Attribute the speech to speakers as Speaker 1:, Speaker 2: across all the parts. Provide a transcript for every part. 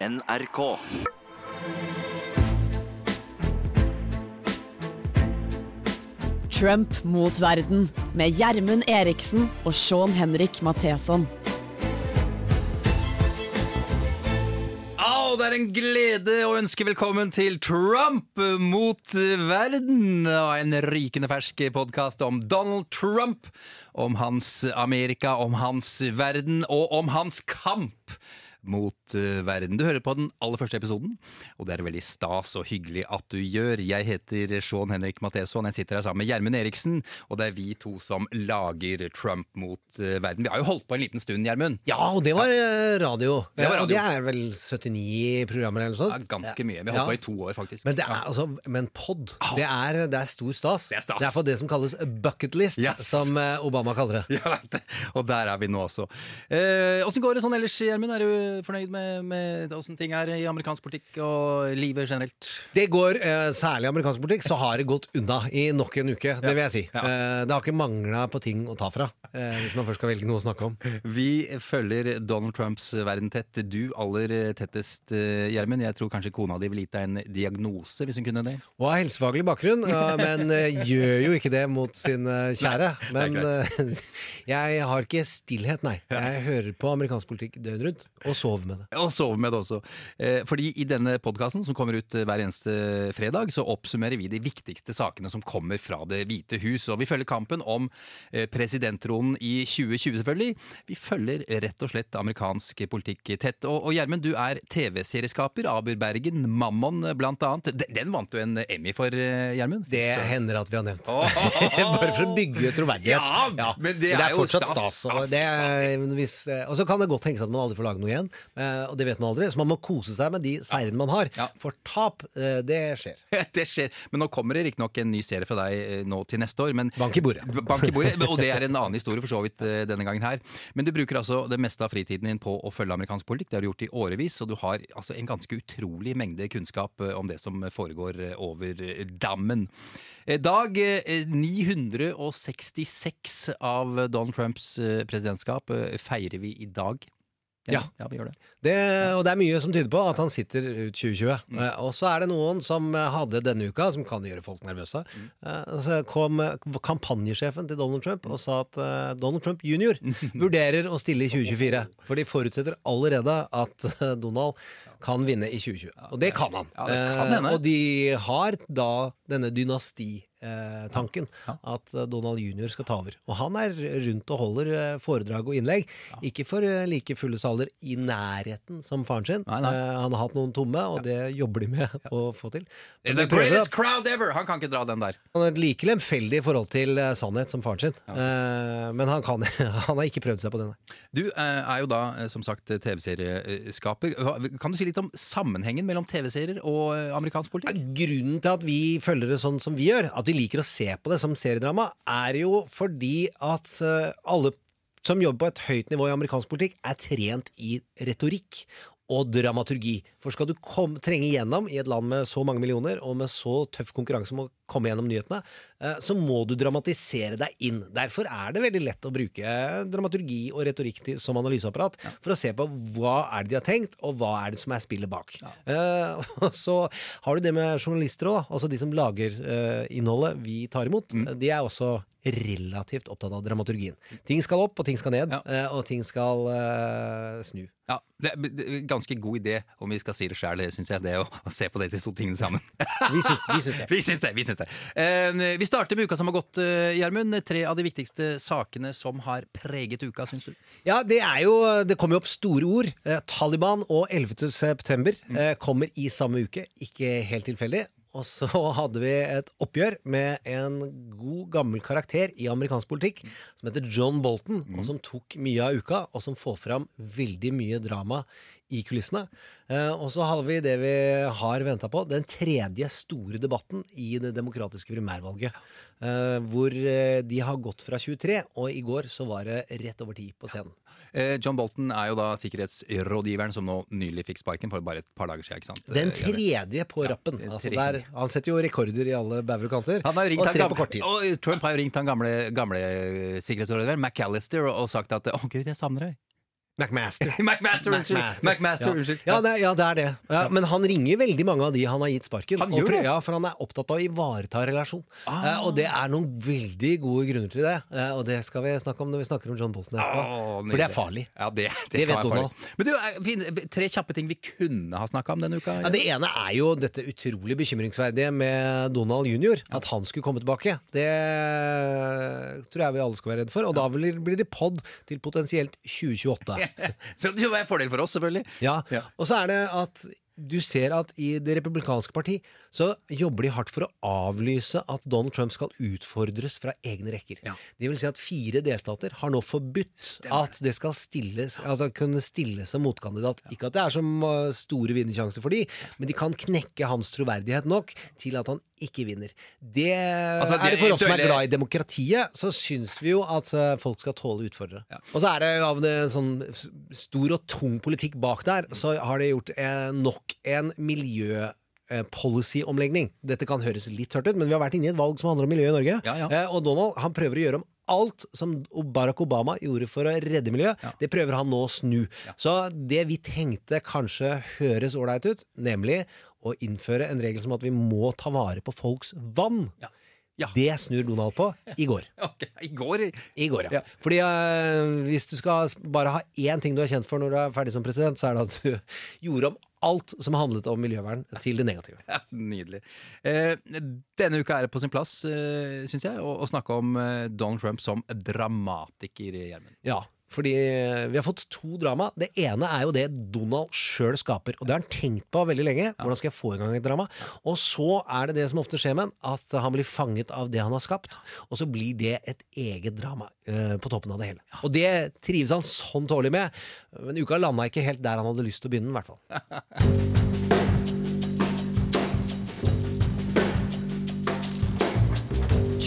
Speaker 1: NRK.
Speaker 2: Trump mot verden med Gjermund Eriksen og Sean Henrik Matheson.
Speaker 3: Og det er en glede å ønske velkommen til Trump mot verden. Og en rykende fersk podkast om Donald Trump, om hans Amerika, om hans verden og om hans kamp mot eh, verden. Du hører på den aller første episoden, og det er veldig stas og hyggelig at du gjør. Jeg heter Sean Henrik Matheson, jeg sitter her sammen med Gjermund Eriksen, og det er vi to som lager Trump mot eh, verden. Vi har jo holdt på en liten stund, Gjermund.
Speaker 4: Ja, og det var eh, radio.
Speaker 3: Det var radio.
Speaker 4: Og det er vel 79 programmer eller noe
Speaker 3: Ja,
Speaker 4: sånt?
Speaker 3: ganske mye. Vi har holdt
Speaker 4: Ja.
Speaker 3: på i to år, faktisk.
Speaker 4: Men, det er, altså, men pod, det er, det er stor stas.
Speaker 3: Det er stas.
Speaker 4: for det som kalles bucket list,
Speaker 3: Yes.
Speaker 4: som eh, Obama kaller det.
Speaker 3: Jeg vet det. Og der er vi nå også. Eh, Åssen går det sånn ellers, Gjermund? Er du fornøyd med, med åssen ting er i amerikansk politikk og livet generelt?
Speaker 4: Det går, eh, Særlig i amerikansk politikk, så har det gått unna i nok en uke. Det vil jeg si.
Speaker 3: Ja.
Speaker 4: Eh, det har ikke mangla på ting å ta fra, eh, hvis man først skal velge noe å snakke om.
Speaker 3: Vi følger Donald Trumps verden tett. Du aller tettest, Gjermund. Jeg tror kanskje kona di ville gitt deg en diagnose, hvis hun kunne det.
Speaker 4: Og har helsefaglig bakgrunn, men gjør jo ikke det mot sin kjære. Men jeg har ikke stillhet, nei. Jeg hører på amerikansk politikk døgnet rundt, og sover med det.
Speaker 3: Og sove med det også. Eh, fordi i denne podkasten, som kommer ut eh, hver eneste fredag, så oppsummerer vi de viktigste sakene som kommer fra Det hvite hus. Og vi følger kampen om eh, presidenttronen i 2020, selvfølgelig. Vi følger rett og slett amerikansk politikk tett. Og Gjermund, du er TV-serieskaper. Aber Bergen, Mammon blant annet. Den, vant du en Emmy for, Gjermund?
Speaker 4: Det
Speaker 3: Så-
Speaker 4: hender at vi har nevnt.
Speaker 3: Åh!
Speaker 4: Bare for å bygge troverdighet.
Speaker 3: Ja, men det er jo
Speaker 4: fortsatt
Speaker 3: stas.
Speaker 4: stas. Og, det er, hvis, og så kan det godt tenkes at man aldri får lage noe igjen, og det vet man aldri. Så man må kose seg med de seirene man har.
Speaker 3: Ja.
Speaker 4: For tap, eh, det skjer.
Speaker 3: Det skjer. Men nå kommer det riktignok en ny serie fra deg eh, nå til neste år. Men
Speaker 4: Bank i bordet.
Speaker 3: Bank i bordet, Og det er en annen historie for så vidt eh, denne gangen her. Men du bruker altså det meste av fritiden din på å følge amerikansk politikk. Det har du gjort i årevis, og du har altså en ganske utrolig mengde kunnskap eh, om det som foregår eh, over eh, dammen. Eh, Dag eh, 966 av Donald Trumps eh, presidentskap eh, feirer vi i dag.
Speaker 4: Ja.
Speaker 3: ja vi gjør det.
Speaker 4: Det, og det er mye som tyder på at han sitter ut 2020.
Speaker 3: Mm.
Speaker 4: Eh, Og så er det noen som eh, hadde denne uka, som kan gjøre folk nervøse.
Speaker 3: Mm.
Speaker 4: Eh, Så kom kampanjesjefen til Donald Trump og sa at Donald Trump jr. vurderer å stille i 2024. For de forutsetter allerede at Donald kan vinne i 2020. Og det kan han.
Speaker 3: Ja, det kan.
Speaker 4: Og de har da denne dynastitanken. At eh, Donald jr. skal ta over. Og han er rundt og holder eh, foredrag og innlegg. Ikke for eh, like fulle saler i nærheten som faren sin.
Speaker 3: Nei, nei.
Speaker 4: Eh, Han har hatt noen tomme, og det jobber de med å få til. Men
Speaker 3: The greatest crowd ever! Han kan ikke dra den der.
Speaker 4: Han er like lemfeldig i forhold til eh, sannhet som faren sin. Eh, Men han, kan, han har ikke prøvd seg på den.
Speaker 3: Du eh, er jo da eh, som sagt TV-serieskaper. Kan du si litt om sammenhengen mellom TV-serier og eh, amerikansk politikk?
Speaker 4: Grunnen til at vi følger det sånn som vi gjør, at vi liker å se på det som seriedrama, er jo fordi at eh, alle som jobber på et høyt nivå i amerikansk politikk, er trent i retorikk og dramaturgi. For skal du kom, trenge igjennom i et land med så mange millioner, og med så tøff konkurranse om å komme gjennom nyhetene, eh, så må du dramatisere deg inn. Derfor er det veldig lett å bruke dramaturgi og retorikk som analyseapparat for å se på hva er det de har tenkt, og hva er det som er spillet bak. Eh, og så har du det med journalister òg, altså de som lager eh, innholdet vi tar imot. De er også relativt opptatt av dramaturgien. Ting skal opp, og ting skal ned,
Speaker 3: Ja.
Speaker 4: eh, og ting skal uh, snu.
Speaker 3: Ja, det er en ganske god idé, om vi skal si det sjøl, syns jeg, det å, å se på disse to tingene sammen.
Speaker 4: Vi syns, vi syns det.
Speaker 3: vi syns det! Vi syns det. Eh, vi starter med uka som har gått, eh, Gjermund. Tre av de viktigste sakene som har preget uka, syns du?
Speaker 4: Ja, det er jo Det kommer jo opp store ord. Eh, Taliban og 11. september eh, kommer i samme uke. Ikke helt tilfeldig. Og så hadde vi et oppgjør med en god, gammel karakter i amerikansk politikk som heter John Bolton, og som tok mye av uka, og som får fram veldig mye drama i kulissene. Eh, og så har vi det vi har venta på, den tredje store debatten i det demokratiske primærvalget. Eh, hvor eh, de har gått fra 23, og i går så var det rett over 10 på scenen.
Speaker 3: John Bolton er jo da sikkerhetsrådgiveren som nå nylig fikk sparken for bare et par dager siden. ikke sant?
Speaker 4: Den tredje på rappen.
Speaker 3: den
Speaker 4: Altså der, han setter jo rekorder i alle bauger og kanter. Og tre på kort tid.
Speaker 3: Og Trump har jo ringt han gamle, gamle sikkerhetsrådgiveren McAllister og, og sagt at å gud, jeg savner deg.
Speaker 4: McMaster.
Speaker 3: McMaster, unnskyld. McMaster,
Speaker 4: ja.
Speaker 3: unnskyld.
Speaker 4: Ja, det, ja, det er det. Ja, men han ringer veldig mange av de han har gitt sparken.
Speaker 3: Han gjør det?
Speaker 4: Ja, For han er opptatt av å ivareta relasjon.
Speaker 3: Ah.
Speaker 4: Eh, og det er noen veldig gode grunner til det. Eh, og det skal vi snakke om når vi snakker om John Bolton etterpå.
Speaker 3: Åh,
Speaker 4: for det er farlig.
Speaker 3: Ja, det, det,
Speaker 4: Det vet Donald.
Speaker 3: Men du, er- tre kjappe ting vi kunne ha snakka om denne uka.
Speaker 4: Ja, det ene er jo dette utrolig bekymringsverdige med Donald jr. At han skulle komme tilbake. Det tror jeg vi alle skal være redd for. Og da blir blir det pod til potensielt 2028.
Speaker 3: Så det var en fordel for oss, selvfølgelig.
Speaker 4: Ja,
Speaker 3: Ja.
Speaker 4: Og så er det at du ser at i Det republikanske parti så jobber de hardt for å avlyse at Donald Trump skal utfordres fra egne rekker.
Speaker 3: Ja.
Speaker 4: Det vil si at fire delstater har nå forbudt at det skal stilles, altså kunne stilles som motkandidat. Ikke at det er så uh, store vinnersjanser for de, men de kan knekke hans troverdighet nok til at han ikke vinner. Det,
Speaker 3: Altså, det
Speaker 4: er det for oss som er glad i demokratiet, så syns vi jo at uh, folk skal tåle utfordrere. Og så er det av det sånn stor og tung politikk bak der, så har det gjort eh, nok en miljø eh, Policy-omlegning. Dette kan høres litt tørt ut, men vi har vært inne i et valg som handler om miljø i Norge.
Speaker 3: Ja, ja.
Speaker 4: Eh, og Donald han prøver å gjøre om alt som Barack Obama gjorde for å redde miljøet. Det prøver han nå å snu. Så det vi tenkte kanskje høres ålreit ut, nemlig å innføre en regel som at vi må ta vare på folks vann.
Speaker 3: Ja. Ja.
Speaker 4: Det snur Donald på i går.
Speaker 3: Ok, I går
Speaker 4: I går, ja.
Speaker 3: Ja.
Speaker 4: Fordi uh, hvis du skal bare ha én ting du er kjent for når du er ferdig som president, så er det at du gjorde om alt som handlet om miljøvern, til det negative.
Speaker 3: Ja, Nydelig. Eh, denne uka er det på sin plass, eh, syns jeg, å, å snakke om eh, Donald Trump som dramatiker, Gjermund.
Speaker 4: Ja, fordi eh, vi har fått to drama. Det ene er jo det Donald sjøl skaper. Og det har han tenkt på veldig lenge. Hvordan skal jeg få i gang et drama? Og så er det det som ofte skjer med han, at han blir fanget av det han har skapt. Og så blir det et eget drama uh, på toppen av det hele. Og det trives han sånn tålelig med. Men uka landa ikke helt der han hadde lyst til å begynne, i hvert fall.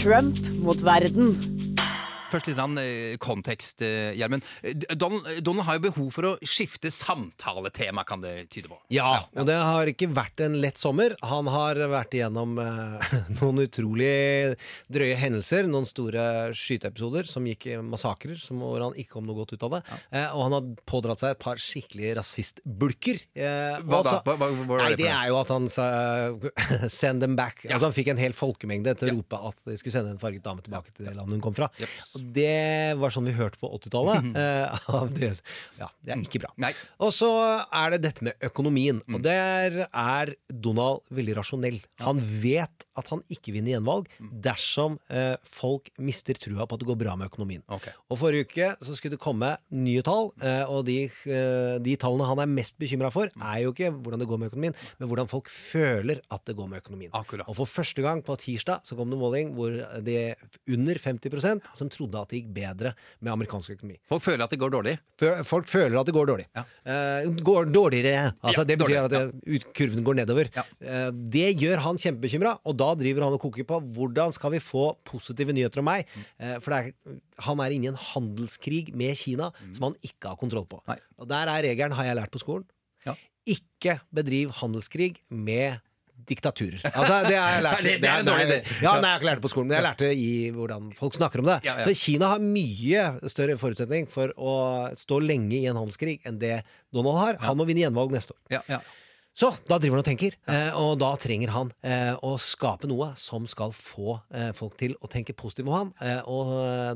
Speaker 2: Trump mot verden.
Speaker 3: Først litt grann, eh, kontekst, eh, Gjermund. Eh, Donald, har jo behov for å skifte samtaletema, kan det tyde på.
Speaker 4: Ja, og det har ikke vært en lett sommer. Han har vært igjennom eh, noen utrolig drøye hendelser. Noen store skyteepisoder som gikk i massakrer, som, hvor han ikke kom noe godt ut av det. Eh, og han har pådratt seg et par skikkelige rasistbulker. Eh,
Speaker 3: Hva da? Hva- hva- hva er
Speaker 4: Nei,
Speaker 3: det for
Speaker 4: det er jo at han sa Send them back. Altså Han fikk en hel folkemengde til å rope at de skulle sende en farget dame tilbake til det landet hun kom fra.
Speaker 3: Jeps.
Speaker 4: Det var sånn vi hørte på 80-tallet. eh, det. Ja, det er ikke bra.
Speaker 3: Nei.
Speaker 4: Og så er det dette med økonomien. Og der er Donald veldig rasjonell. Han vet at han ikke vinner gjenvalg dersom eh, folk mister trua på at det går bra med økonomien.
Speaker 3: Okay.
Speaker 4: Og Forrige uke så skulle det komme nye tall, eh, og de, de tallene han er mest bekymra for, er jo ikke hvordan det går med økonomien, men hvordan folk føler at det går med økonomien.
Speaker 3: Akkurat.
Speaker 4: Og for første gang på tirsdag så kom det måling hvor det under 50% som trodde at det gikk bedre med amerikansk økonomi.
Speaker 3: Folk føler at det går dårlig.
Speaker 4: Folk føler at det går dårlig.
Speaker 3: Ja.
Speaker 4: Eh, går dårligere. Altså,
Speaker 3: Ja,
Speaker 4: det betyr
Speaker 3: dårligere,
Speaker 4: at det, kurven går nedover.
Speaker 3: Ja.
Speaker 4: Eh, det gjør han kjempebekymra, og da driver han og koker på hvordan skal vi få positive nyheter om meg.
Speaker 3: Mm.
Speaker 4: Eh, for er, han er inne i en handelskrig med Kina som han ikke har kontroll på.
Speaker 3: Mm. Nei.
Speaker 4: Og der er regelen, har jeg lært på skolen,
Speaker 3: Ja.
Speaker 4: ikke bedriv handelskrig med diktaturer. Altså, det har jeg lært.
Speaker 3: Det det er en dårlig idé.
Speaker 4: Ja, nei, jeg har ikke lært det på skolen, men jeg lærte i hvordan folk snakker om det.
Speaker 3: Ja, ja.
Speaker 4: Så Kina har mye større forutsetning for å stå lenge i en handelskrig enn det Donald har. Han må vinne gjenvalg neste år.
Speaker 3: Ja, ja.
Speaker 4: Så da driver han og tenker, eh, og da trenger han eh, å skape noe som skal få eh, folk til å tenke positivt om han, eh, og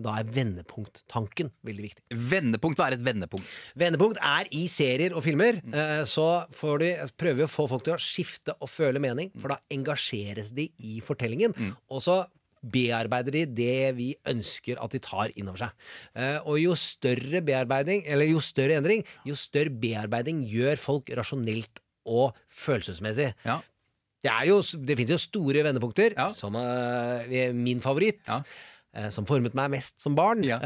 Speaker 4: da er vendepunkttanken veldig viktig.
Speaker 3: Vendepunkt, hva er et vendepunkt?
Speaker 4: Vendepunkt er i serier og filmer.
Speaker 3: Mm.
Speaker 4: Så får de, prøver vi å få folk til å skifte og føle mening, for da engasjeres de i fortellingen.
Speaker 3: Mm.
Speaker 4: Og så bearbeider de det vi ønsker at de tar inn over seg. Og jo større bearbeiding, eller jo større endring, jo større bearbeiding gjør folk rasjonelt og følelsesmessig.
Speaker 3: Ja.
Speaker 4: Det, er jo, det finnes jo store vendepunkter,
Speaker 3: Ja.
Speaker 4: som er min favoritt,
Speaker 3: Ja.
Speaker 4: eh, som formet meg mest som barn.
Speaker 3: Ja.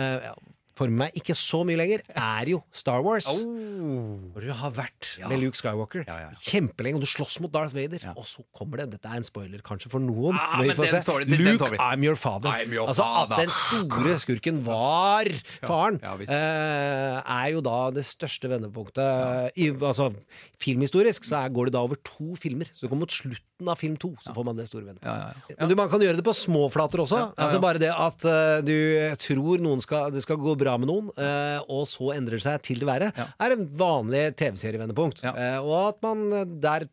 Speaker 4: Former meg ikke så mye lenger, er jo Star Wars.
Speaker 3: Oh.
Speaker 4: Hvor du har vært
Speaker 3: Ja.
Speaker 4: med Luke Skywalker
Speaker 3: Ja, ja.
Speaker 4: kjempelenge, og du slåss mot Darth Vader. Og så kommer det Dette er en spoiler kanskje for noen.
Speaker 3: Ah,
Speaker 4: men
Speaker 3: men
Speaker 4: får
Speaker 3: den
Speaker 4: se.
Speaker 3: det- den
Speaker 4: Luke. I'm your father.
Speaker 3: I'm your
Speaker 4: altså. At den store skurken var faren, eh, er jo da det største vendepunktet. I, altså, filmhistorisk så er, går det da over to filmer. Så du kommer mot slutten av film to, så får man det store vendepunktet.
Speaker 3: Ja, ja, ja.
Speaker 4: Men du, man kan gjøre det på små flater også. Altså Bare det at uh, du tror noen skal, det skal gå bra med noen, eh, og så endrer det seg til det verre,
Speaker 3: Ja.
Speaker 4: er en vanlig TV-serievendepunkt.
Speaker 3: Ja.
Speaker 4: Eh, og at man eh, der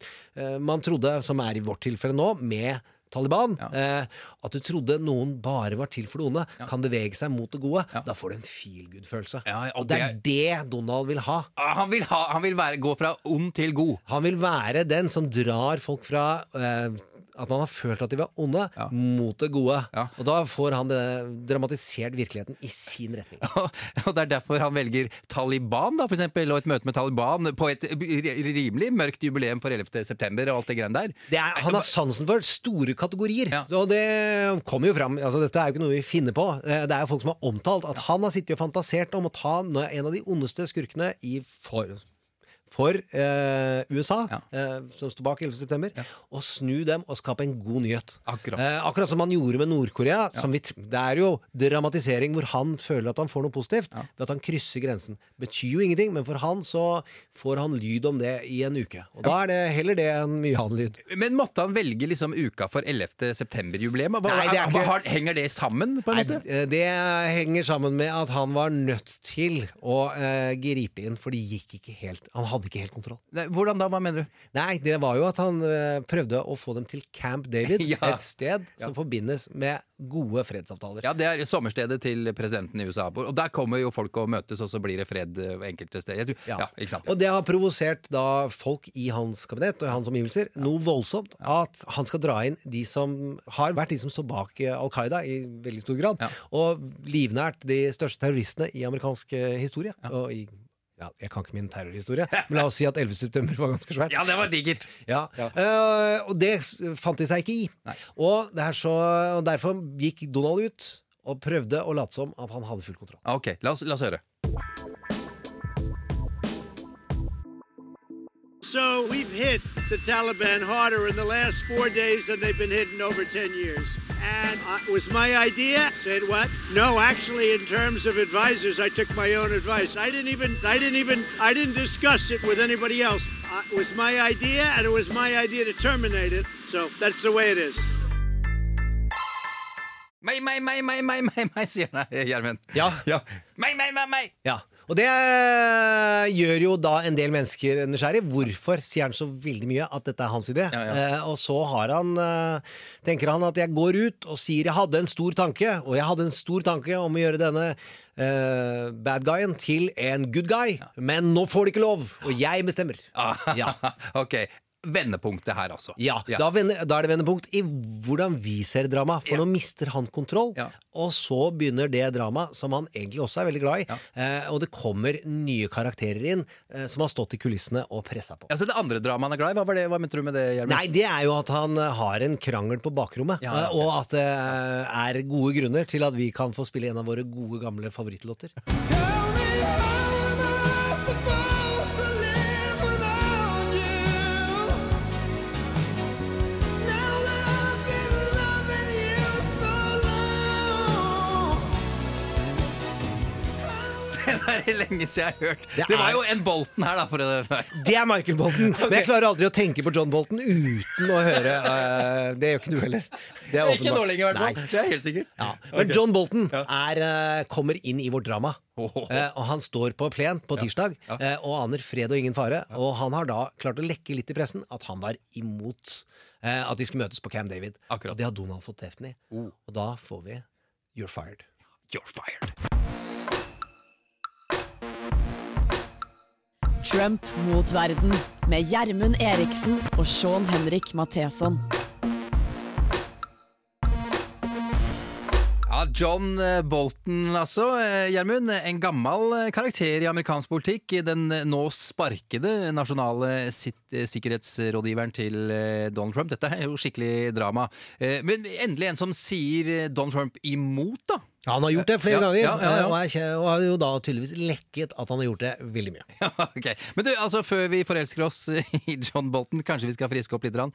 Speaker 4: man trodde, som er i vårt tilfelle nå, med Taliban,
Speaker 3: Ja.
Speaker 4: eh, at du trodde noen bare var til for det onde, kan bevege seg mot det gode.
Speaker 3: Ja.
Speaker 4: Da får du en feel good-følelse.
Speaker 3: Ja, og
Speaker 4: det er det Donald vil ha.
Speaker 3: Han vil, ha, han vil være, gå fra ond til god.
Speaker 4: Han vil være den som drar folk fra eh, at man har følt at de var onde,
Speaker 3: Ja.
Speaker 4: mot det gode.
Speaker 3: Ja.
Speaker 4: Og da får han det dramatisert virkeligheten i sin retning.
Speaker 3: Og det er derfor han velger Taliban, da, for eksempel, og et møte med Taliban på et rimelig mørkt jubileum for 11. september og alt det greiene der.
Speaker 4: Det er, han har sansen for store kategorier.
Speaker 3: Ja.
Speaker 4: og det kommer jo fram. Altså, dette er jo ikke noe vi finner på. Eh, Det er jo folk som har omtalt at han har sittet og fantasert om å ta en av de ondeste skurkene i for, for eh, USA,
Speaker 3: Ja.
Speaker 4: eh, som står bak 11. september, og snu dem og skape en god nyhet.
Speaker 3: Akkurat.
Speaker 4: Eh, akkurat som han gjorde med Nord-Korea. Ja. Det er jo dramatisering hvor han føler at han får noe positivt ved at han krysser grensen. Betyr jo ingenting, men for han så får han lyd om det i en uke. Og da er det heller det enn mye annen lyd.
Speaker 3: Men måtte han velge liksom uka for 11. september-jubileet?
Speaker 4: Er ikke-
Speaker 3: Henger det sammen, på en måte?
Speaker 4: eh, det henger sammen med at han var nødt til å eh, gripe inn, for det gikk ikke helt Han hadde ikke helt kontroll.
Speaker 3: Nei, Hvordan da? Hva mener du?
Speaker 4: Nei, det var jo at han eh, prøvde å få dem til Camp David,
Speaker 3: Ja.
Speaker 4: et sted som forbindes med gode fredsavtaler.
Speaker 3: Ja, Det er sommerstedet til presidenten i USA. Og der kommer jo folk og møtes, og så blir det fred eh, enkelte steder. Jeg tror- Ja. ikke sant?
Speaker 4: Og det har provosert da folk i hans kabinett og i hans omgivelser noe voldsomt. At han skal dra inn de som har vært de som står bak eh, Al Qaida i veldig stor grad.
Speaker 3: Ja.
Speaker 4: Og livnært de største terroristene i amerikansk eh, historie. Og i ja, jeg kan ikke min terrorhistorie, men la oss si at 11. september var ganske svært.
Speaker 3: Ja, det var digert!
Speaker 4: Ja. Eh, og det fant de seg ikke i.
Speaker 3: Nei.
Speaker 4: Og, det så, og derfor gikk Donald ut og prøvde å late som at han hadde full kontroll.
Speaker 3: Ok, la oss, la oss høre.
Speaker 1: So we've hit the Taliban harder in the last four days than they've been hit in over 10 years. And uh, it was my idea. Said what? No, actually, in terms of advisors, I took my own advice. I didn't even, I didn't even, I didn't discuss it with anybody else. Uh, it was my idea, and it was my idea to terminate it. So that's the way it is.
Speaker 3: Meg, meg, meg, meg, meg, meg, meg, sier han her, Gjermund.
Speaker 4: Ja.
Speaker 3: ja. Meg, meg, meg, meg!
Speaker 4: Ja, og det eh, gjør jo da en del mennesker nysgjerrig. Hvorfor sier han så veldig mye at dette er hans idé?
Speaker 3: Ja, ja.
Speaker 4: Eh, og så har han, eh, tenker han at jeg går ut og sier jeg hadde en stor tanke, og jeg hadde en stor tanke om å gjøre denne eh, bad guyen til en good guy, men nå får de ikke lov, og jeg bestemmer. Ja.
Speaker 3: ok. Vendepunktet her, altså.
Speaker 4: Ja, Da, vende, da er det vendepunkt i hvordan vi ser drama, for
Speaker 3: Ja.
Speaker 4: nå mister han kontroll.
Speaker 3: Ja.
Speaker 4: Og så begynner det dramaet som han egentlig også er veldig glad i.
Speaker 3: Ja.
Speaker 4: Eh, og det kommer nye karakterer inn eh, som har stått i kulissene og pressa på.
Speaker 3: Altså, det andre dramaet han er glad i, hva, var det, hva mente du med det, Gjermund?
Speaker 4: Nei, det er jo at han eh, har en krangel på bakrommet.
Speaker 3: Ja, ja,
Speaker 4: eh, Og at det eh, er gode grunner til at vi kan få spille en av våre gode, gamle favorittlåter.
Speaker 5: Tell me how am I supposed to live
Speaker 3: er det lenge siden jeg har hørt. Det,
Speaker 4: Det
Speaker 3: var
Speaker 4: er-
Speaker 3: jo en Bolton her, da. For det.
Speaker 4: Det er Michael Bolton. Men jeg klarer aldri å tenke på John Bolton uten å høre uh, Det gjør ikke du heller. Det er
Speaker 3: Ikke nå lenger, i hvert fall. Det er helt sikkert.
Speaker 4: Ja. Men John Bolton er, uh, kommer inn i vårt drama.
Speaker 3: Åh.
Speaker 4: Eh, og han står på plen på tirsdag eh, og aner fred og ingen fare. Og han har da klart å lekke litt i pressen at han var imot eh, at de skulle møtes på Cam David.
Speaker 3: Akkurat.
Speaker 4: Og det har Donald fått teften i.
Speaker 3: Oh.
Speaker 4: Og da får vi You're fired.
Speaker 3: You're fired.
Speaker 2: Trump mot verden med Gjermund Eriksen og Sean Henrik Matheson.
Speaker 3: Ja, John eh, Bolton, altså. eh, Gjermund. En gammel eh, karakter i amerikansk politikk. Den eh, nå sparkede nasjonale sitt- eh, sikkerhetsrådgiveren til eh, Donald Trump. Dette er jo skikkelig drama. Eh, Men endelig en som sier eh, Donald Trump imot, da.
Speaker 4: Ja, han har gjort det flere
Speaker 3: Ja,
Speaker 4: ganger,
Speaker 3: ja,
Speaker 4: eh, Og, er, og har jo da tydeligvis lekket at han har gjort det veldig mye.
Speaker 3: Ja, ok. Men du, altså, før vi forelsker oss i John Bolton, kanskje vi skal friske opp litt grann,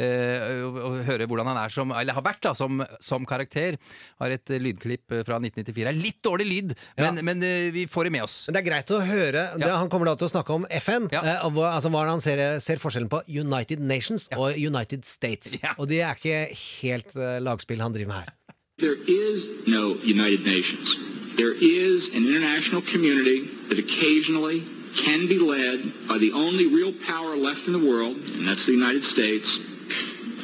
Speaker 3: eh, og, og høre hvordan han er som, eller har vært da, som, som karakter. Har et eh, lydklipp eh, fra 1994. Er Litt dårlig lyd, men, men eh, vi får det med oss.
Speaker 4: Men det er greit å høre. Det, han kommer da til å snakke om FN. Eh, altså hva er det han ser, ser forskjellen på United Nations og United States.
Speaker 3: Ja.
Speaker 4: Og det er ikke helt eh, lagspill han driver med her.
Speaker 6: There is no United Nations. There is an international community that occasionally can be led by the only real power left in the world, and that's the United States.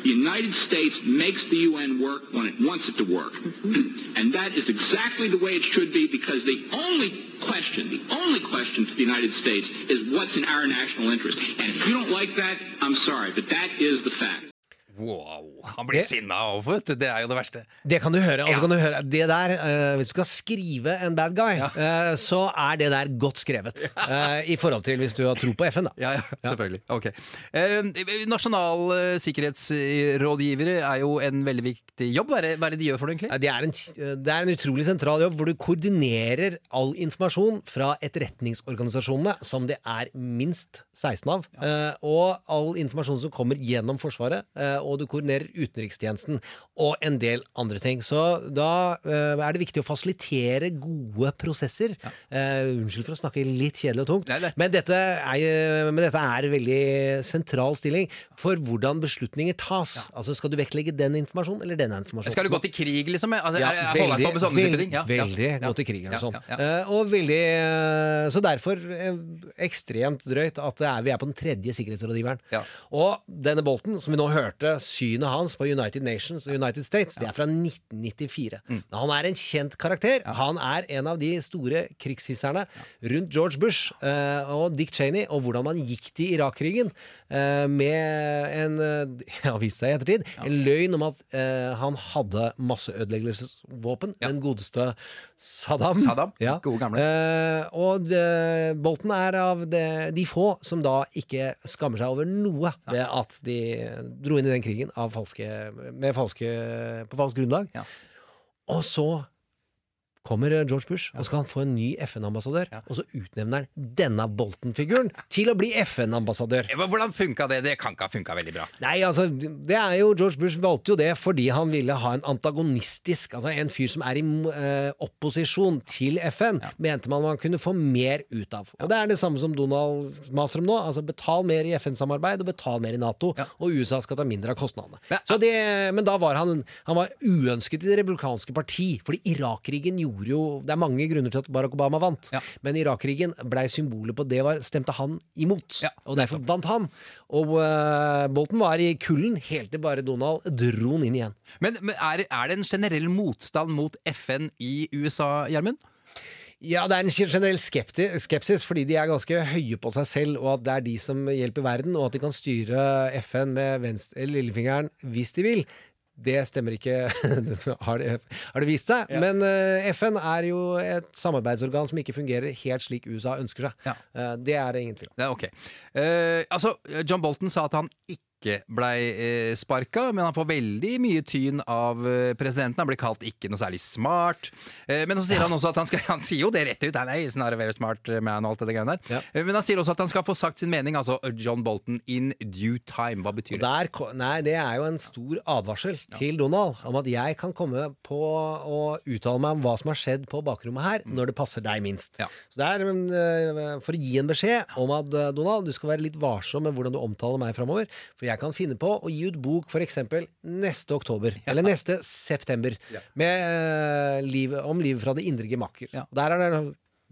Speaker 6: The United States makes the UN work when it wants it to work. Mm-hmm. And that is exactly the way it should be because the only question, the only question for the United States is what's in our national interest. And if you don't like that, I'm sorry, but that is the fact.
Speaker 3: Wow, han blir
Speaker 4: Det-
Speaker 3: sinna du. Det er jo det verste.
Speaker 4: Det kan du høre. Altså
Speaker 3: Ja.
Speaker 4: kan du høre det der, uh, Hvis du skal skrive en bad guy, eh, så er det der godt skrevet. Uh, I forhold til hvis du har tro på FN, da.
Speaker 3: Ja, ja, selvfølgelig. Ok. Eh, nasjonal sikkerhetsrådgivere er jo en veldig viktig jobb. Hva er det, hva er det de gjør for deg, egentlig?
Speaker 4: Det er, en, det er en utrolig sentral jobb hvor du koordinerer all informasjon fra etterretningsorganisasjonene, som det er minst 16 av, ja. og all informasjon som kommer gjennom Forsvaret, eh, og du koordinerer utenrikstjenesten og en del andre ting. Så da eh, er det viktig å fasilitere gode prosesser. Ja. unnskyld for å snakke litt kjedelig og tungt,
Speaker 3: nei.
Speaker 4: Men, dette er, men dette er en veldig sentral stilling for hvordan beslutninger tas. Altså Skal du vektlegge den informasjonen eller den informasjonen?
Speaker 3: Skal du gå til krig, liksom? Altså,
Speaker 4: Ja,
Speaker 3: er, er, holder på med
Speaker 4: veld-
Speaker 3: ting? Ja,
Speaker 4: veldig
Speaker 3: ja.
Speaker 4: gå til krig eller sånn. Eh, og veldig eh, Så derfor eh, ekstremt drøyt at det er, vi er på den tredje sikkerhetsrådgiveren.
Speaker 3: Ja.
Speaker 4: Og denne Bolten, som vi nå hørte synet hans på United Nations og United States, det er fra 1994.
Speaker 3: Mm.
Speaker 4: Han er en kjent karakter. Han er en av de store krigshisserne rundt George Bush og Dick Cheney, og hvordan man gikk til Irak-krigen med en eh, ja, viste seg i ettertid, en løgn om at han hadde masseødeleggelsesvåpen. Den godeste Saddam.
Speaker 3: Saddam,
Speaker 4: Ja.
Speaker 3: gode gamle.
Speaker 4: Eh, og de, Bolten er av de, de få som da ikke skammer seg over noe ved at de dro inn i den krigen av falske, med falske, på falskt grunnlag.
Speaker 3: Ja.
Speaker 4: Og så kommer eh, George Bush, og skal han få en ny FN-ambassadør.
Speaker 3: Ja.
Speaker 4: Og så utnevner han denne Bolton-figuren til å bli FN-ambassadør.
Speaker 3: Hvordan funka det? Det kan ikke ha funka veldig bra.
Speaker 4: Nei, altså, det er jo George Bush valgte jo det fordi han ville ha en antagonistisk Altså en fyr som er i eh, opposisjon til FN, mente man man kunne få mer ut av. Og det er det samme som Donald maser om nå. Altså betal mer i FN-samarbeid, og betal mer i Nato,
Speaker 3: Ja.
Speaker 4: og USA skal ta mindre av kostnadene.
Speaker 3: Men-
Speaker 4: Så det, men da var han, han var uønsket i Det republikanske parti, fordi Irak-krigen gjorde jo Det er mange grunner til at Barack Obama vant,
Speaker 3: Ja.
Speaker 4: men Irak-krigen blei symbolet på det var, stemte han imot.
Speaker 3: Ja.
Speaker 4: Og derfor vant han. Og uh, Bolton var i kulden helt til bare Donald dro han inn igjen.
Speaker 3: Men, men er, er det en generell motstand mot FN i USA, Gjermund?
Speaker 4: Ja, det er en generell skepsis, fordi de er ganske høye på seg selv, og at det er de som hjelper verden, og at de kan styre FN med venstre, lillefingeren hvis de vil. Det stemmer ikke, har det, har det vist seg. Men uh, FN er jo et samarbeidsorgan som ikke fungerer helt slik USA ønsker seg.
Speaker 3: Ja.
Speaker 4: Uh, det er det ingen tvil om.
Speaker 3: Ja, ok. uh, altså, John Bolton sa at han ikke blei eh, sparka, men han får veldig mye tyn av eh, presidenten. Han blir kalt ikke noe særlig smart. Eh, men så sier han også at han skal Han sier jo det rett ut, han er snarere very smart man og alt det greiene der.
Speaker 4: Ja.
Speaker 3: Men han sier også at han skal få sagt sin mening, altså John Bolton in due time. Hva betyr det?
Speaker 4: der, nei, det er jo en stor advarsel til Donald om at jeg kan komme på å uttale meg om hva som har skjedd på bakrommet her, når det passer deg minst.
Speaker 3: Ja.
Speaker 4: Så det er for å gi en beskjed om at Donald, du skal være litt varsom med hvordan du omtaler meg framover. For jeg kan finne på å gi ut bok f.eks. neste oktober, eller neste september, med, uh, liv, om livet fra det indre gemakker.
Speaker 3: Ja.
Speaker 4: Der er det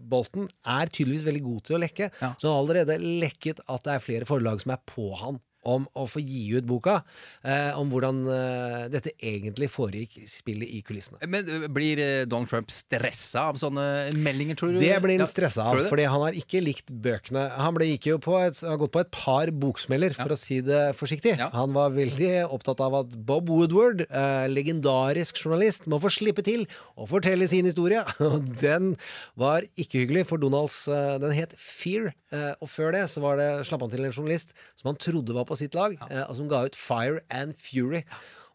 Speaker 4: Bolten er tydeligvis veldig god til å lekke,
Speaker 3: Ja.
Speaker 4: så han har allerede lekket at det er flere forlag som er på han om å få gi ut boka, eh, om hvordan eh, dette egentlig foregikk spillet i kulissene.
Speaker 3: Men eh, blir eh, Donald Trump stressa av sånne meldinger, tror du?
Speaker 4: Det blir
Speaker 3: Ja,
Speaker 4: han stressa av, fordi han har ikke likt bøkene. Han ble, gikk jo på et, har gått på et par boksmeller, for å si det forsiktig.
Speaker 3: Ja.
Speaker 4: Han var veldig opptatt av at Bob Woodward, eh, legendarisk journalist, må få slippe til å fortelle sin historie. Og den var ikke hyggelig, for Donalds Den het Fear, og før det så var det, slapp han til en journalist som han trodde var på sitt lag, ja. og som ga ut Fire and Fury.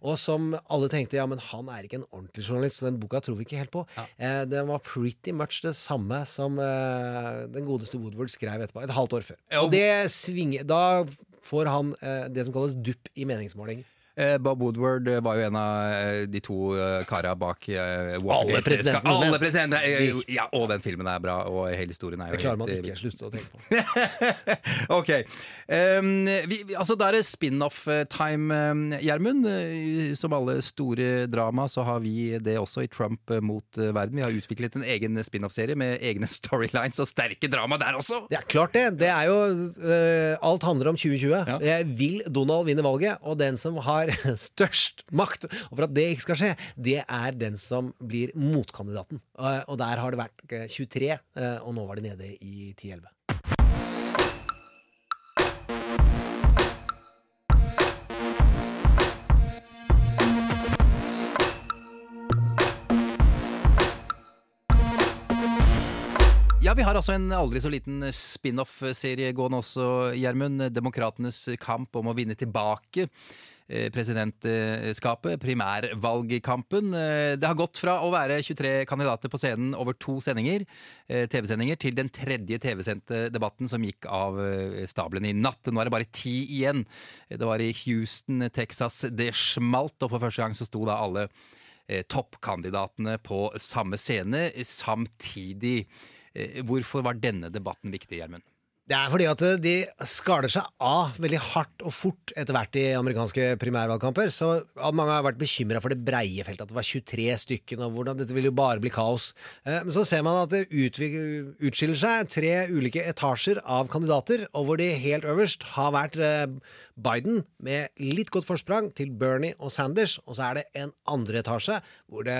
Speaker 4: Og som alle tenkte ja, men han er ikke en ordentlig journalist, så den boka tror vi ikke helt på. Eh, den var pretty much det samme som eh, den godeste Woodward skrev etterpå, et halvt år før.
Speaker 3: Ja,
Speaker 4: Og det svinger Da får han eh, det som kalles dupp i meningsmåling.
Speaker 3: Eh, Bob Woodward eh, var jo en av eh, de to kara bak Watergate.
Speaker 4: Alle presidentene.
Speaker 3: Alle presidenter! eh, Ja, og den filmen er bra, og hele historien er jo
Speaker 4: Det klarer man ikke å slutte å tenke på.
Speaker 3: ok. Um, vi, altså, da er det spin-off-time, Gjermund. Som alle store drama, så har vi det også i Trump mot verden. Vi har utviklet en egen spin-off-serie med egne storylines og sterke drama der også.
Speaker 4: Det er klart det. Det er jo uh, Alt handler om 2020.
Speaker 3: Ja.
Speaker 4: Jeg vil Donald vinne valget, og den som har størst makt og for at det ikke skal skje, det er den som blir motkandidaten. Og, og der har det vært eh, 23, eh, og nå var det nede i 10-11.
Speaker 3: Ja, vi har altså en aldri så liten spin-off-serie gående også, Gjermund. Demokratenes kamp om å vinne tilbake eh, presidentskapet, primærvalgkampen. Eh, Det har gått fra å være 23 kandidater på scenen over to sendinger, eh, TV-sendinger, til den tredje TV-sendte debatten som gikk av eh, stabelen i natt. Nå er det bare ti igjen. Det var i Houston, Texas det smalt, og for første gang så sto da alle eh, toppkandidatene på samme scene samtidig. Eh, Hvorfor var denne debatten viktig, Gjermund?
Speaker 4: Det er fordi at de skaler seg av veldig hardt og fort etter hvert i amerikanske primærvalgkamper. Så mange har vært bekymra for det breie feltet, at det var 23 stykken, og hvordan dette ville jo bare bli kaos. Eh, Men så ser man at det utskiller seg tre ulike etasjer av kandidater, og hvor de helt øverst har vært eh, Biden med litt godt forsprang til Bernie og Sanders, og så er det en andre etasje hvor det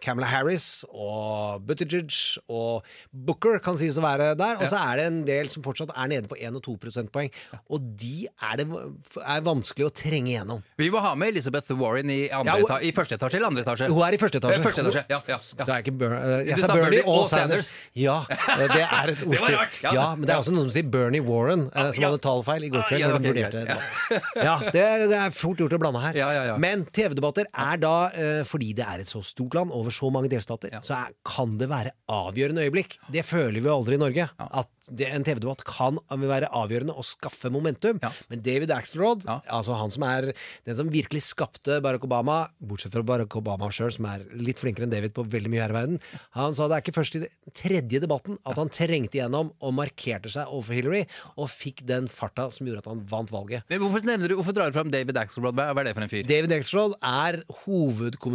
Speaker 4: Kamala Harris og Buttigieg og Booker kan sies å være der, og så er det en del som fortsatt er nede på 1 og 2 prosentpoeng, og de er det er vanskelig å trenge gjennom.
Speaker 3: Vi må ha med Elizabeth Warren i, andre
Speaker 4: Ja, hun-
Speaker 3: i første etasje eller andre etasje?
Speaker 4: Hun er i første etasje.
Speaker 3: Eh, første etasje, ja, ja, ja.
Speaker 4: Så er ikke Ber eh, jeg sa Bernie og Sanders. Ja, eh, det er et ordspill.
Speaker 3: ja.
Speaker 4: Men det er også noen som sier Bernie Warren, som hadde tallfeil i går kveld.
Speaker 3: ja,
Speaker 4: når Ja, det, det er fort gjort å blande her.
Speaker 3: Ja, ja, ja.
Speaker 4: Men TV-debatter er da, eh, fordi det er et så stort land over så mange delstater, så er, kan det være avgjørende øyeblikk. Det føler vi aldri i Norge. At en TV-debatt kan være avgjørende og skaffe momentum.
Speaker 3: Ja.
Speaker 4: Men David Axelrod,
Speaker 3: Ja.
Speaker 4: altså han som er den som virkelig skapte Barack Obama, bortsett fra Barack Obama sjøl, som er litt flinkere enn David på veldig mye her i verden, han sa det er ikke først i den tredje debatten at han trengte igjennom og markerte seg overfor Hillary, og fikk den farta som gjorde at han vant valget.
Speaker 3: Men hvorfor, du, hvorfor drar du fram David Axelrod? Hva, hva er det for en fyr?
Speaker 4: David Axelrod er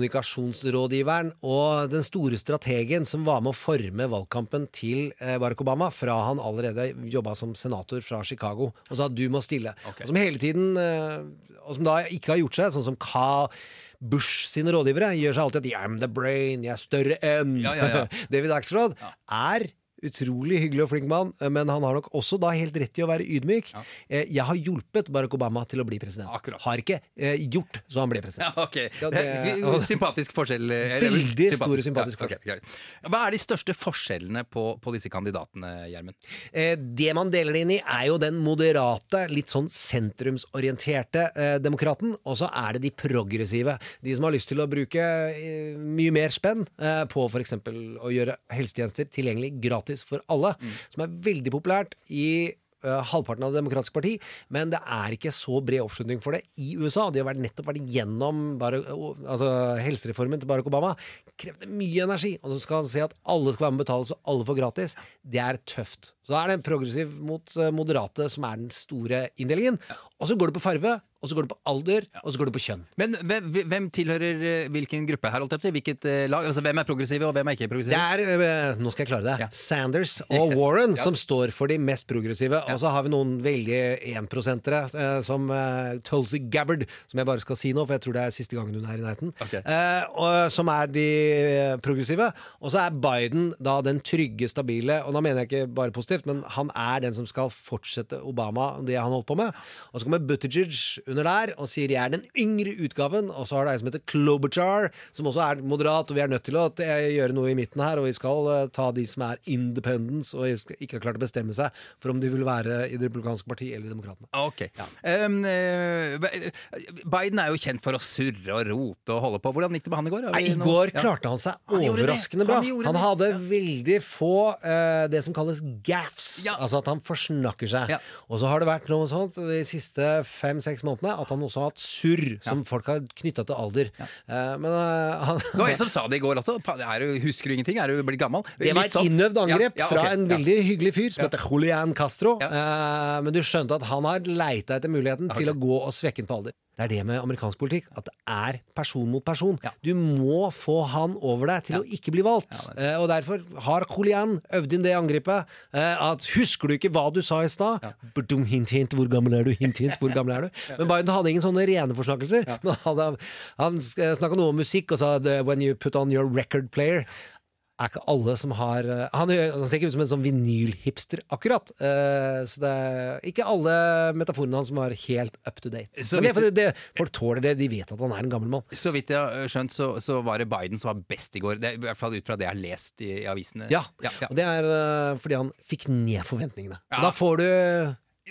Speaker 4: hovedkommunikasjonsrådgiveren og den store strategen som var med å forme valgkampen til eh, Barack Obama fra han allerede jobba som senator fra Chicago og sa at du må stille.
Speaker 3: Okay.
Speaker 4: Og som hele tiden eh, Og som da ikke har gjort seg, sånn som Ka Bush sine rådgivere gjør seg alltid at I'm the brain, jeg er større enn
Speaker 3: Ja, ja, ja.
Speaker 4: David Axelrod er utrolig hyggelig og flink mann, men han har nok også da helt rett i å være ydmyk. Ja. Jeg har hjulpet Barack Obama til å bli president.
Speaker 3: Akkurat.
Speaker 4: Har ikke eh, gjort så han ble president.
Speaker 3: Ja, okay.
Speaker 4: Ja, det-
Speaker 3: sympatisk forskjell. eh,
Speaker 4: Veldig stor sympatisk
Speaker 3: ja, okay. Hva er de største forskjellene på, på disse kandidatene, Gjermund?
Speaker 4: Eh, Det man deler det inn i, er jo den moderate, litt sånn sentrumsorienterte eh, demokraten. Og så er det de progressive. De som har lyst til å bruke eh, mye mer spenn eh, på f.eks. å gjøre helsetjenester tilgjengelig gratis for alle. Som er veldig populært i eh, halvparten av Det demokratiske parti, men det er ikke så bred oppslutning for det i USA. De har vært, nettopp vært gjennom Barack, altså helsereformen til Barack Obama. Krevde mye energi. Og så skal han se at alle skal være med og betale så alle får gratis. Det er tøft. Så er det en progressiv mot eh, moderate som er den store inndelingen. Og så går det på farve, og så går det på alder, og så går det på kjønn.
Speaker 3: Men hvem, hvem tilhører eh, hvilken gruppe her? holdt jeg på? Hvilket eh, lag? Altså, hvem er progressive, og hvem er ikke
Speaker 4: Det
Speaker 3: progressive?
Speaker 4: er, eh, nå skal jeg klare det,
Speaker 3: Ja.
Speaker 4: Sanders og
Speaker 3: Yes.
Speaker 4: Warren
Speaker 3: Ja.
Speaker 4: som står for de mest progressive. Og så har vi noen veldig énprosentere, eh, som eh, Tulsi Gabbard, som jeg bare skal si nå, for jeg tror det er siste gangen hun er i nærheten.
Speaker 3: Ok.
Speaker 4: Eh, og, som er de eh, progressive. Og så er Biden da den trygge, stabile, og da mener jeg ikke bare positivt, men han er den som skal fortsette Obama, det han holdt på med. Og så kommer Buttigieg under der og sier jeg er den yngre utgaven, og så har du ei som heter Klobuchar, som også er moderat, og vi er nødt til å gjøre noe i midten her, og vi skal eh, ta de som er independents og ikke har klart å bestemme seg for om de vil være i Det republikanske parti eller i Demokratene.
Speaker 3: Ja. Um, Biden er jo kjent for å surre og rote og holde på. Hvordan gikk det med han i går?
Speaker 4: Nei, I går
Speaker 3: Ja.
Speaker 4: klarte han seg overraskende bra.
Speaker 3: Han
Speaker 4: Han
Speaker 3: hadde
Speaker 4: hadde veldig få uh, det som kalles gaffs,
Speaker 3: Ja.
Speaker 4: altså at han forsnakker seg.
Speaker 3: Ja.
Speaker 4: Og så har det vært noe sånt de siste fem-seks månedene at han også har hatt surr, som folk har knytta til alder. Eh, men eh, han
Speaker 3: Det var en som sa det i går også. Er du, husker du ingenting? Er du blitt gammel?
Speaker 4: Det var et
Speaker 3: sånn.
Speaker 4: innøvd angrep
Speaker 3: ja,
Speaker 4: fra en veldig hyggelig fyr som heter Julian Castro. Eh, men du skjønte at han har leita etter muligheten til å gå og svekke den på alder. Det er det med amerikansk politikk, at det er person mot person.
Speaker 3: Ja.
Speaker 4: Du må få han over deg til å ikke bli valgt. Eh, og derfor har Julian øvd inn det angrepet. eh, at husker du ikke hva du sa i stad? Hint, hint, hvor gammel er du? Hint, hint, hvor gammel er du? Men Biden hadde ingen sånne rene forsnakkelser. Han, han snakka noe om musikk og sa When you put on your record player er ikke alle som har eh, Han, han ser ikke ut som en sånn vinylhipster, akkurat. Uh, så det er ikke alle metaforene hans som er helt up to date.
Speaker 3: Så
Speaker 4: Men det det, folk tåler det, de vet at han er en gammel mann.
Speaker 3: Så vidt jeg har skjønt, så, så var det Biden som var best i går. Det er, I hvert fall ut fra det jeg har lest i, i avisene.
Speaker 4: Ja,
Speaker 3: ja, ja.
Speaker 4: og det er uh, fordi han fikk ned forventningene.
Speaker 3: Ja.
Speaker 4: Da får du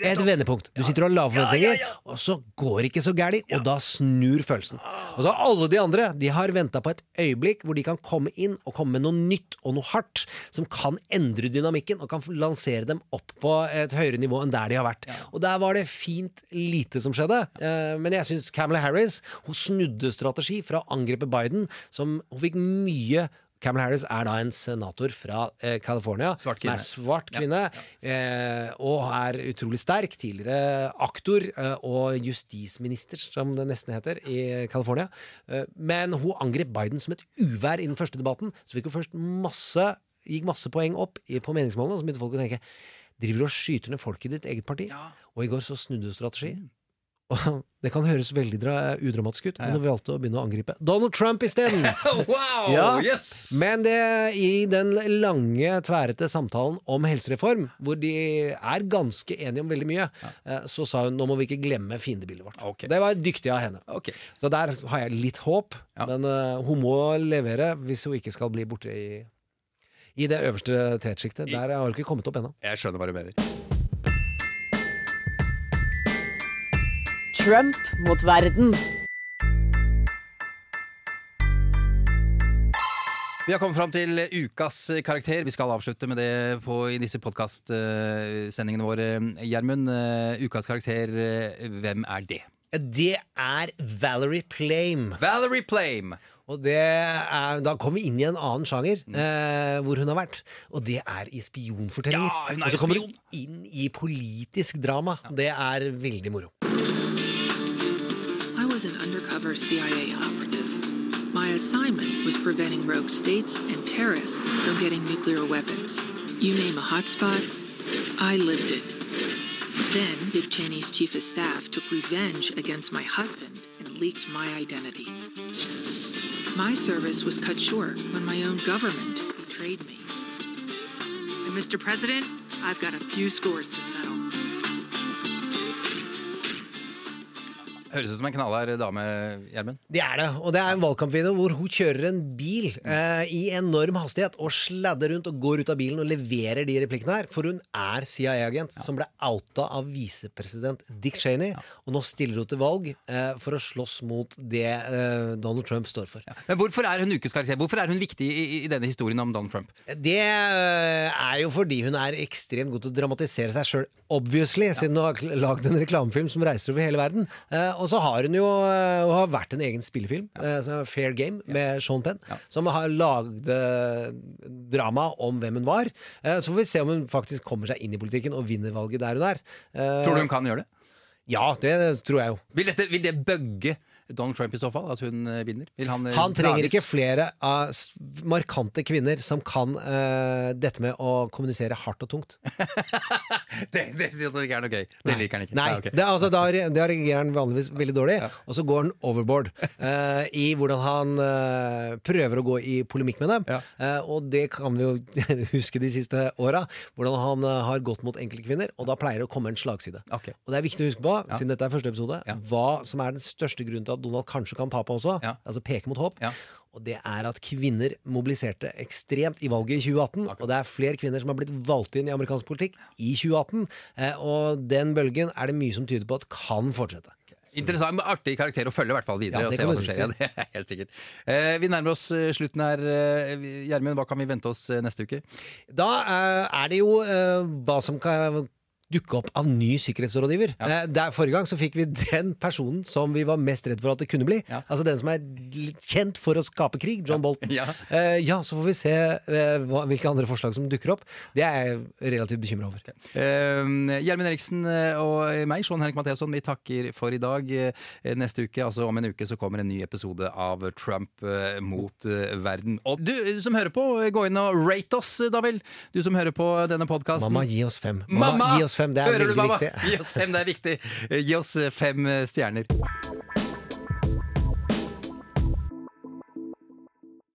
Speaker 4: et vendepunkt. Du sitter og har lave forventninger, og så går det ikke så gærent, og da snur følelsen. Og så har alle de andre de har venta på et øyeblikk hvor de kan komme inn og komme med noe nytt og noe hardt som kan endre dynamikken og kan lansere dem opp på et høyere nivå enn der de har vært. Og der var det fint lite som skjedde. Eh, Men jeg syns Camelot Harris hun snudde strategi fra å angripe Biden, som hun fikk mye Kamala Harris er da en senator fra eh, California.
Speaker 3: Svart
Speaker 4: som
Speaker 3: kvinne.
Speaker 4: er svart kvinne Eh, og er utrolig sterk. Tidligere aktor eh, og justisminister, som det nesten heter, i California. Eh, men hun angrep Biden som et uvær i den første debatten. Så fikk hun først masse gikk masse poeng opp i, på meningsmålene, og så begynte folk å tenke Driver du og skyter ned folk i ditt eget parti? Og i går så snudde du strategi. Det kan høres veldig udramatisk ut, men hun valgte å begynne å angripe Donald Trump isteden!
Speaker 3: Wow!
Speaker 4: Ja.
Speaker 3: Yes!
Speaker 4: Men det, i den lange, tværete samtalen om helsereform, hvor de er ganske enige om veldig mye, ja. så sa hun nå må vi ikke glemme fiendebildet vårt.
Speaker 3: Okay.
Speaker 4: Det var dyktig av henne.
Speaker 3: Okay.
Speaker 4: Så der har jeg litt håp,
Speaker 3: Ja.
Speaker 4: men uh, hun må levere hvis hun ikke skal bli borte i, i det øverste tetsjiktet. Der har hun ikke kommet opp ennå.
Speaker 3: Jeg skjønner hva du mener.
Speaker 2: Trump mot verden.
Speaker 3: Vi har kommet fram til ukas karakter. Vi skal avslutte med det på, i disse podkastsendingene våre. Gjermund, eh, ukas karakter, eh, hvem er det?
Speaker 4: Det er Valerie Plame.
Speaker 3: Valerie Plame!
Speaker 4: Og det er, da kommer vi inn i en annen sjanger
Speaker 3: Mm.
Speaker 4: eh, hvor hun har vært. Og det er i spionfortellinger.
Speaker 3: Ja, hun er
Speaker 4: og så kommer
Speaker 3: spion.
Speaker 4: hun inn i politisk drama. Det er veldig moro.
Speaker 7: An undercover CIA operative. My assignment was preventing rogue states and terrorists from getting nuclear weapons. You name a hotspot, I lived it. Then Dick Cheney's chief of staff took revenge against my husband and leaked my identity. My service was cut short when my own government betrayed me. And Mr. President, I've got a few scores to settle.
Speaker 3: Høres ut som en knallhard dame, Gjermund.
Speaker 4: Det er det. Og det er en valgkampvideo hvor hun kjører en bil eh, i enorm hastighet og sladder rundt og går ut av bilen og leverer de replikkene her. For hun er CIA-agent som ble outa av visepresident Dick Cheney. Og nå stiller hun til valg eh, for å slåss mot det eh, Donald Trump står for.
Speaker 3: Men hvorfor er hun ukeskarakter? Hvorfor er hun viktig i, i denne historien om Donald Trump?
Speaker 4: Det eh, er jo fordi hun er ekstremt god til å dramatisere seg sjøl, obviously, siden hun har lagd en reklamefilm som reiser over hele verden. Eh, og så har hun jo eh, hun har vært en egen spillefilm, eh, som er Fair Game, med Sean Penn, som har lagd eh, drama om hvem hun var. Så får vi se om hun faktisk kommer seg inn i politikken og vinner valget der hun er.
Speaker 3: Tror du hun kan gjøre det?
Speaker 4: Ja, det tror jeg jo.
Speaker 3: Vil, dette, vil det bugge Donald Trump i så fall, at hun eh, vinner? Han, eh,
Speaker 4: Han trenger ikke flere av markante kvinner som kan uh, dette med å kommunisere hardt og tungt.
Speaker 3: det, det syns han ikke er noe gøy. Det liker han ikke.
Speaker 4: Nei,
Speaker 3: Nei okay.
Speaker 4: det, altså, da, da reagerer han vanligvis veldig dårlig, og så går han overboard uh, i hvordan han prøver å gå i polemikk med dem.
Speaker 3: Ja.
Speaker 4: Og det kan vi jo huske de siste åra, hvordan han har gått mot enkeltkvinner, og da pleier det å komme en slagside.
Speaker 3: Okay.
Speaker 4: Og det er viktig å huske på, siden dette er første episode,
Speaker 3: Ja.
Speaker 4: hva som er den største grunnen til at Donald kanskje kan tape også,
Speaker 3: Ja.
Speaker 4: altså peke mot håp.
Speaker 3: Ja.
Speaker 4: Og det er at kvinner mobiliserte ekstremt i valget i 2018. Og det er flere kvinner som har blitt valgt inn i amerikansk politikk i 2018. Eh, og den bølgen er det mye som tyder på at kan fortsette.
Speaker 3: Interessant, men artig karakter å følge i hvert fall videre.
Speaker 4: Ja,
Speaker 3: og se hva som skjer. Ja, det er helt sikkert. Eh, vi nærmer oss eh, slutten her. Eh, Gjermund, hva kan vi vente oss neste uke?
Speaker 4: Da er det jo eh, hva som kan dukke opp av ny sikkerhetsrådgiver. Eh, Der, forrige gang så fikk vi den personen som vi var mest redd for at det kunne bli.
Speaker 3: Ja.
Speaker 4: Altså den som er kjent for å skape krig, John Bolton.
Speaker 3: Ja.
Speaker 4: Eh, ja, så får vi se eh, hva, hvilke andre forslag som dukker opp. Det er jeg relativt bekymra over.
Speaker 3: Gjermund Eriksen eh, og meg, Sean Henrik Matheson, vi takker for i dag. Neste uke, altså om en uke, så kommer en ny episode av Trump mot verden. Og du du som hører på, gå inn og rate oss, da vel. Du som hører på denne podkasten.
Speaker 4: Mamma, gi oss fem. Mamma, gi oss fem, Det er
Speaker 3: Hører du,
Speaker 4: veldig
Speaker 3: mamma?
Speaker 4: viktig.
Speaker 3: Gi oss fem, det er viktig. Gi oss eh, fem eh, stjerner.